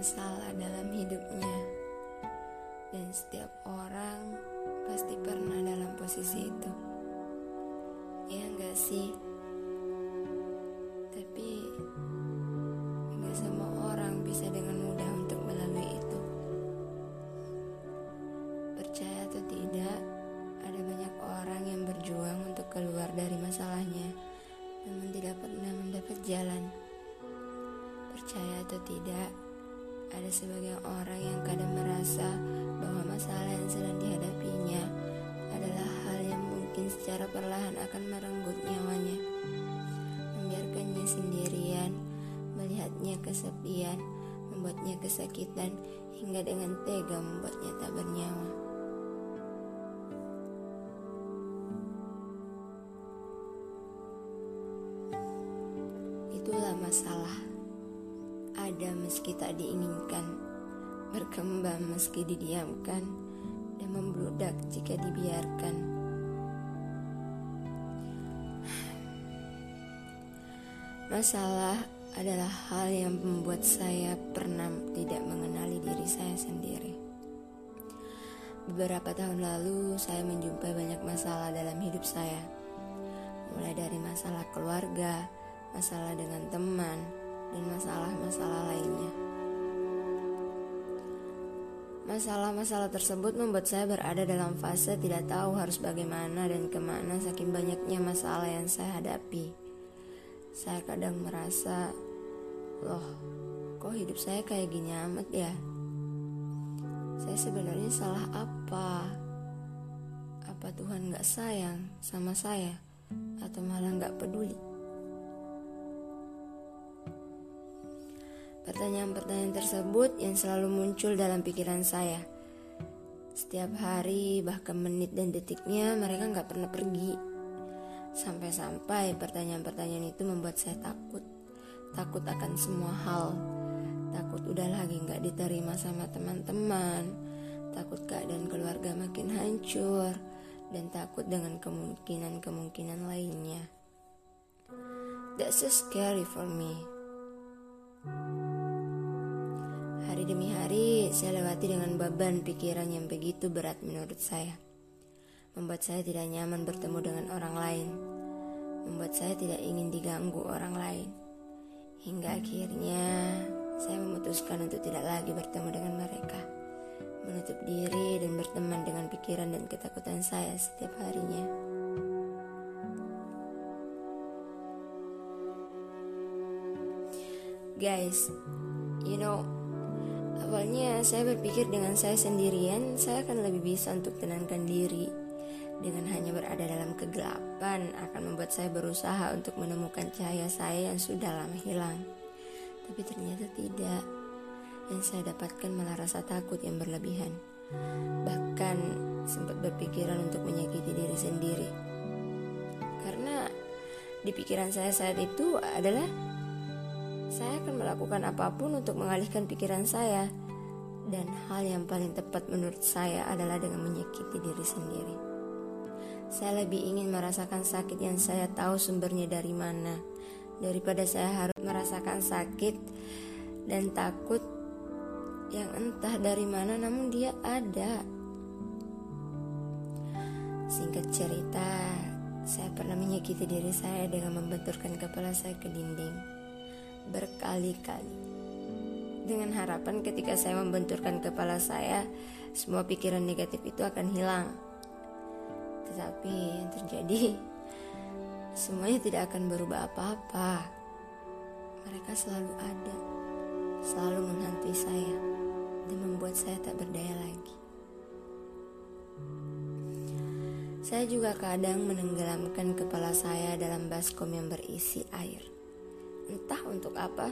masalah dalam hidupnya, dan setiap orang pasti pernah dalam posisi itu. Ya, enggak sih? Kesepian, membuatnya kesakitan, hingga dengan tega membuatnya tak bernyawa. Itulah masalah. Ada meski tak diinginkan, berkembang meski didiamkan, dan membludak jika dibiarkan. Masalah adalah hal yang membuat saya pernah tidak mengenali diri saya sendiri. Beberapa tahun lalu, saya menjumpai banyak masalah dalam hidup saya, mulai dari masalah keluarga, masalah dengan teman, dan masalah-masalah lainnya. Masalah-masalah tersebut membuat saya berada dalam fase tidak tahu harus bagaimana dan ke mana saking banyaknya masalah yang saya hadapi. Saya kadang merasa, loh, kok hidup saya kayak gini amat ya? Saya sebenarnya salah apa? Apa Tuhan gak sayang sama saya? Atau malah gak peduli? Pertanyaan-pertanyaan tersebut yang selalu muncul dalam pikiran saya. Setiap hari, bahkan menit dan detiknya, mereka nggak pernah pergi. Sampai-sampai pertanyaan-pertanyaan itu membuat saya takut. Takut akan semua hal. Takut udah lagi nggak diterima sama teman-teman. Takut keadaan keluarga makin hancur. Dan takut dengan kemungkinan-kemungkinan lainnya. That's so scary for me. Hari demi hari saya lewati dengan beban pikiran yang begitu berat menurut saya. Membuat saya tidak nyaman bertemu dengan orang lain. Membuat saya tidak ingin diganggu orang lain. Hingga akhirnya saya memutuskan untuk tidak lagi bertemu dengan mereka. Menutup diri dan berteman dengan pikiran dan ketakutan saya setiap harinya. Guys, you know, Awalnya saya berpikir dengan saya sendirian saya akan lebih bisa untuk tenangkan diri. Dengan hanya berada dalam kegelapan akan membuat saya berusaha untuk menemukan cahaya saya yang sudah lama hilang. Tapi ternyata tidak. Yang saya dapatkan malah rasa takut yang berlebihan. Bahkan sempat berpikiran untuk menyakiti diri sendiri. Karena di pikiran saya saat itu adalah saya akan melakukan apa pun untuk mengalihkan pikiran saya. Dan hal yang paling tepat menurut saya adalah dengan menyakiti diri sendiri. Saya lebih ingin merasakan sakit yang saya tahu sumbernya dari mana, daripada saya harus merasakan sakit dan takut yang entah dari mana, namun dia ada. Singkat cerita, saya pernah menyakiti diri saya dengan membenturkan kepala saya ke dinding berkali-kali. Dengan harapan ketika saya membenturkan kepala saya, semua pikiran negatif itu akan hilang. Tetapi yang terjadi, semuanya tidak akan berubah apa-apa. Mereka selalu ada, selalu menghantui saya, dan membuat saya tak berdaya lagi. Saya juga kadang menenggelamkan kepala saya dalam baskom yang berisi air Entah untuk apa,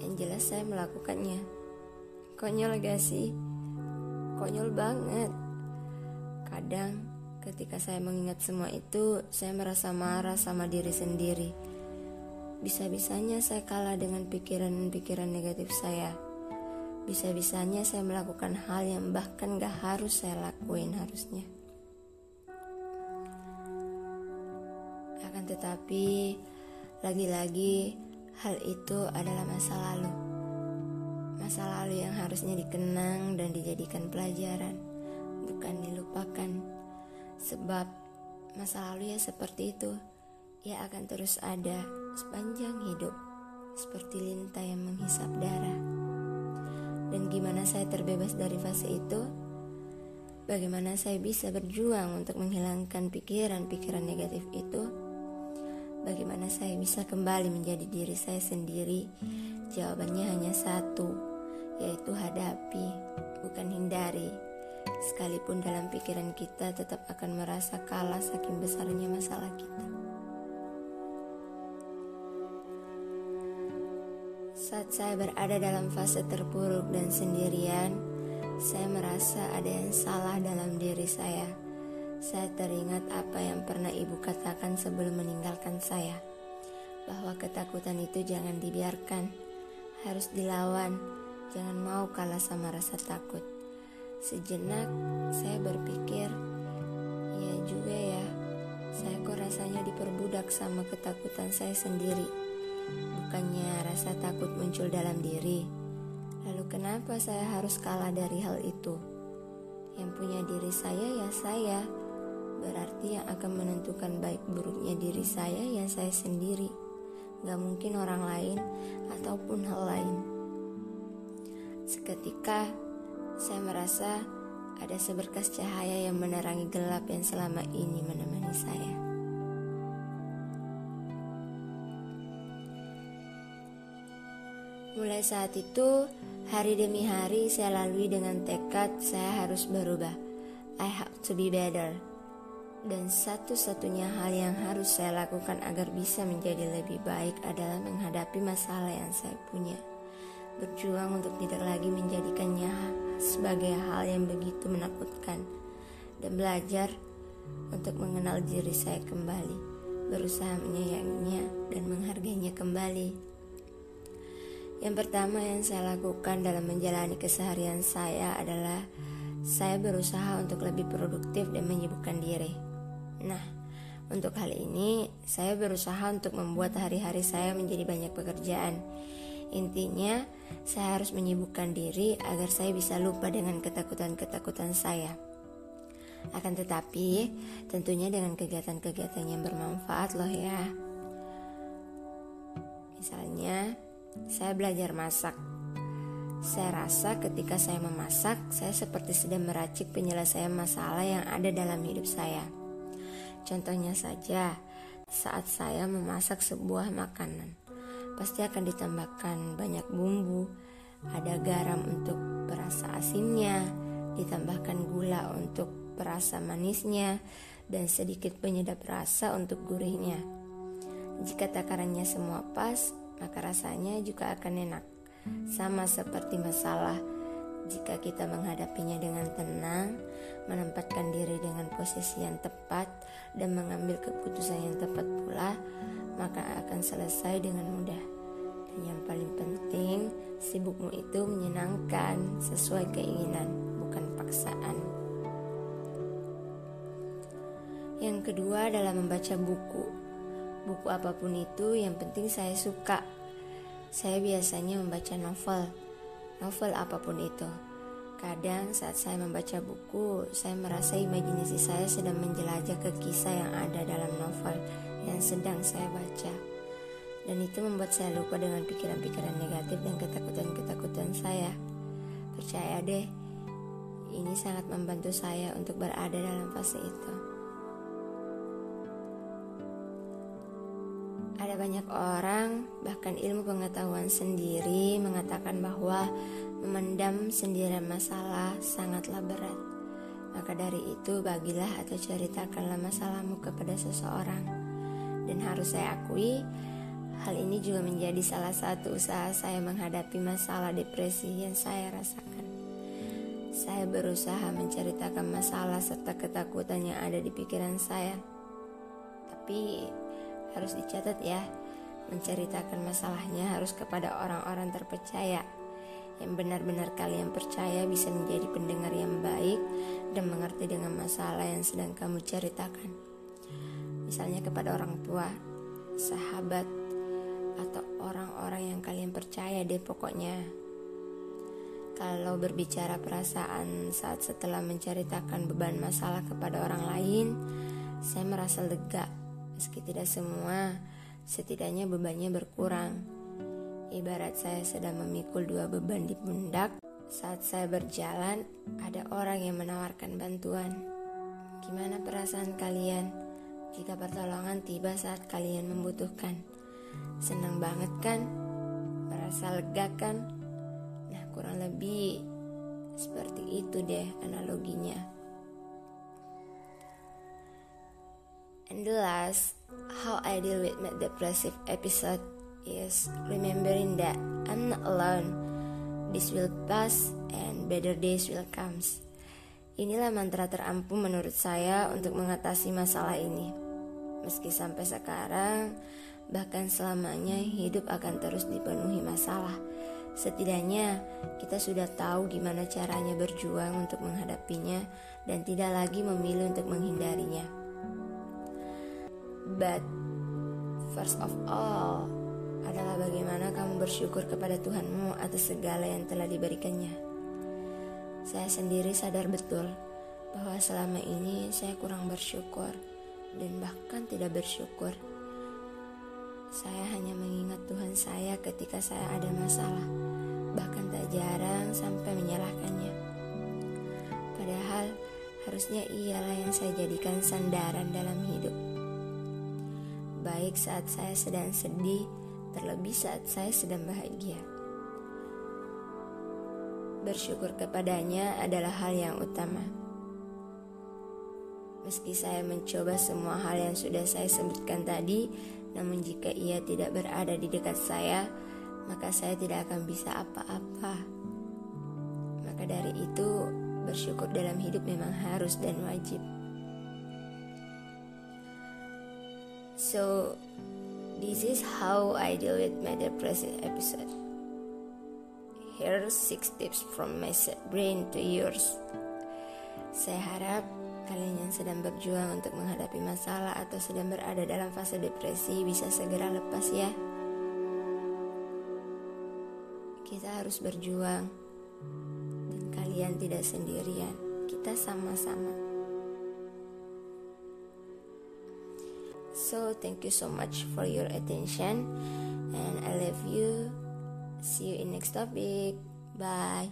yang jelas saya melakukannya. Konyol gak sih? Konyol banget. Kadang ketika saya mengingat semua itu, saya merasa marah sama diri sendiri. Bisa-bisanya saya kalah dengan pikiran-pikiran negatif saya. Bisa-bisanya saya melakukan hal yang bahkan gak harus saya lakuin harusnya. Akan tetapi, lagi-lagi, hal itu adalah masa lalu. Masa lalu yang harusnya dikenang dan dijadikan pelajaran, bukan dilupakan. Sebab masa lalu ya seperti itu, ia akan terus ada sepanjang hidup, seperti lintah yang menghisap darah. Dan gimana saya terbebas dari fase itu? Bagaimana saya bisa berjuang untuk menghilangkan pikiran-pikiran negatif itu? Bagaimana saya bisa kembali menjadi diri saya sendiri? Jawabannya hanya satu, yaitu hadapi, bukan hindari. Sekalipun dalam pikiran kita tetap akan merasa kalah saking besarnya masalah kita. Saat saya berada dalam fase terpuruk dan sendirian, saya merasa ada yang salah dalam diri saya saya teringat apa yang pernah ibu katakan sebelum meninggalkan saya, bahwa ketakutan itu jangan dibiarkan, harus dilawan, jangan mau kalah sama rasa takut. Sejenak saya berpikir, ya juga ya, saya kok rasanya diperbudak sama ketakutan saya sendiri. Bukannya rasa takut muncul dalam diri, lalu kenapa saya harus kalah dari hal itu? Yang punya diri saya ya saya Berarti yang akan menentukan baik buruknya diri saya ya saya sendiri Gak mungkin orang lain ataupun hal lain Seketika saya merasa ada seberkas cahaya yang menerangi gelap yang selama ini menemani saya Mulai saat itu, hari demi hari saya lalui dengan tekad saya harus berubah. I have to be better. Dan satu-satunya hal yang harus saya lakukan agar bisa menjadi lebih baik adalah menghadapi masalah yang saya punya. Berjuang untuk tidak lagi menjadikannya sebagai hal yang begitu menakutkan. Dan belajar untuk mengenal diri saya kembali. Berusaha menyayanginya dan menghargainya kembali. Yang pertama yang saya lakukan dalam menjalani keseharian saya adalah saya berusaha untuk lebih produktif dan menyibukkan diri. Nah, untuk hal ini saya berusaha untuk membuat hari-hari saya menjadi banyak pekerjaan. Intinya, saya harus menyibukkan diri agar saya bisa lupa dengan ketakutan-ketakutan saya. Akan tetapi, tentunya dengan kegiatan-kegiatan yang bermanfaat loh ya. Misalnya, saya belajar masak. Saya rasa ketika saya memasak, saya seperti sedang meracik penyelesaian masalah yang ada dalam hidup saya. Contohnya saja, saat saya memasak sebuah makanan, pasti akan ditambahkan banyak bumbu, ada garam untuk perasa asinnya, ditambahkan gula untuk perasa manisnya, dan sedikit penyedap rasa untuk gurihnya. Jika takarannya semua pas, maka rasanya juga akan enak. Sama seperti masalah, jika kita menghadapinya dengan tenang, menempatkan diri dengan posisi yang tepat dan mengambil keputusan yang tepat pula, maka akan selesai dengan mudah. Dan yang paling penting, sibukmu itu menyenangkan sesuai keinginan, bukan paksaan. Yang kedua adalah membaca buku. Buku apa pun itu yang penting saya suka. Saya biasanya membaca novel. Novel apa pun itu Kadang saat saya membaca buku, saya merasa imajinasi saya sedang menjelajah ke kisah yang ada dalam novel yang sedang saya baca. Dan itu membuat saya lupa dengan pikiran-pikiran negatif dan ketakutan-ketakutan saya. Percaya deh, ini sangat membantu saya untuk berada dalam fase itu. Banyak orang, bahkan ilmu pengetahuan sendiri, mengatakan bahwa Memendam sendirian masalah sangatlah berat. Maka dari itu bagilah atau ceritakanlah masalahmu kepada seseorang. Dan harus saya akui, hal ini juga menjadi salah satu usaha saya menghadapi masalah depresi yang saya rasakan. Saya berusaha menceritakan masalah serta ketakutan yang ada di pikiran saya. Tapi harus dicatat ya, menceritakan masalahnya harus kepada orang-orang terpercaya yang benar-benar kalian percaya bisa menjadi pendengar yang baik dan mengerti dengan masalah yang sedang kamu ceritakan. Misalnya kepada orang tua, sahabat, atau orang-orang yang kalian percaya deh pokoknya. Kalau berbicara perasaan saat setelah menceritakan beban masalah kepada orang lain, saya merasa lega. Meski tidak semua, setidaknya bebannya berkurang. Ibarat saya sedang memikul dua beban di pundak. Saat saya berjalan, ada orang yang menawarkan bantuan. Gimana perasaan kalian jika pertolongan tiba saat kalian membutuhkan? Senang banget kan? Merasa lega kan? kurang lebih seperti itu deh analoginya. And the last, how I deal with my depressive episode is remembering that I'm not alone. This will pass and better days will come. Inilah mantra terampuh menurut saya untuk mengatasi masalah ini. Meski sampai sekarang, bahkan selamanya hidup akan terus dipenuhi masalah Setidaknya kita sudah tahu gimana caranya berjuang untuk menghadapinya dan tidak lagi memilih untuk menghindarinya. But first of all adalah bagaimana kamu bersyukur kepada Tuhanmu atas segala yang telah diberikannya. Saya sendiri sadar betul bahwa selama ini saya kurang bersyukur dan bahkan tidak bersyukur. Saya hanya mengingat Tuhan saya ketika saya ada masalah bahkan tak jarang sampai menyalahkannya. Padahal harusnya ialah yang saya jadikan sandaran dalam hidup. Baik saat saya sedang sedih, terlebih saat saya sedang bahagia. Bersyukur kepadanya adalah hal yang utama. Meski saya mencoba semua hal yang sudah saya sebutkan tadi, namun jika ia tidak berada di dekat saya, maka saya tidak akan bisa apa-apa. Maka dari itu, bersyukur dalam hidup memang harus dan wajib. So, this is how I deal with my depressive episode. Here's six tips from my brain to yours. Saya harap kalian yang sedang berjuang untuk menghadapi masalah atau sedang berada dalam fase depresi bisa segera lepas ya. Kita harus berjuang, dan kalian tidak sendirian. Kita sama-sama. So, thank you so much for your attention, and I love you. See you in next topic. Bye.